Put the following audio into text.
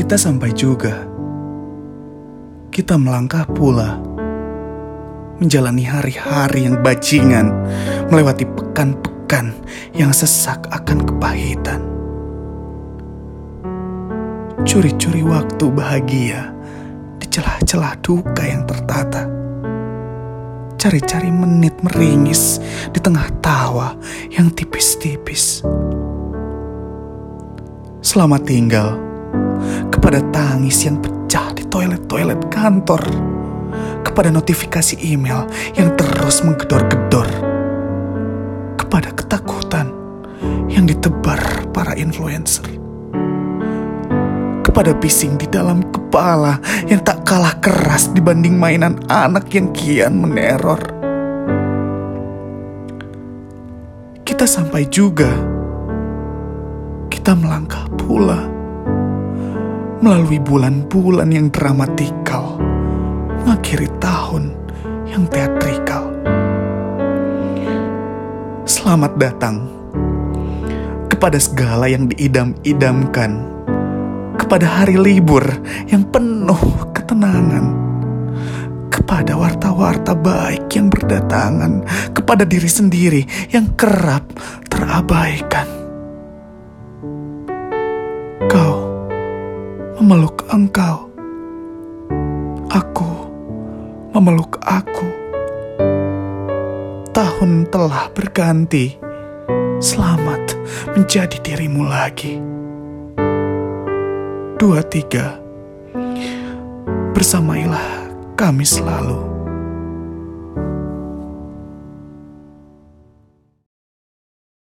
Kita sampai juga. Kita melangkah pula. Menjalani hari-hari yang bajingan, melewati pekan-pekan yang sesak akan kepahitan. Curi-curi waktu bahagia di celah-celah duka yang tertata. Cari-cari menit meringis di tengah tawa yang tipis-tipis. Selamat tinggal kepada tangis yang pecah di toilet-toilet kantor, kepada notifikasi email yang terus menggedor-gedor, kepada ketakutan yang ditebar para influencer, kepada bising di dalam kepala yang tak kalah keras dibanding mainan anak yang kian meneror. Kita sampai juga kita melangkah pula melalui bulan-bulan yang dramatikal, mengakhiri tahun yang teatrikal. Selamat datang kepada segala yang diidam-idamkan, kepada hari libur yang penuh ketenangan, kepada warta-warta baik yang berdatangan, kepada diri sendiri yang kerap terabaikan. Memeluk engkau. Aku memeluk aku. Tahun telah berganti. Selamat menjadi dirimu lagi. Dua tiga. Bersamailah kami selalu.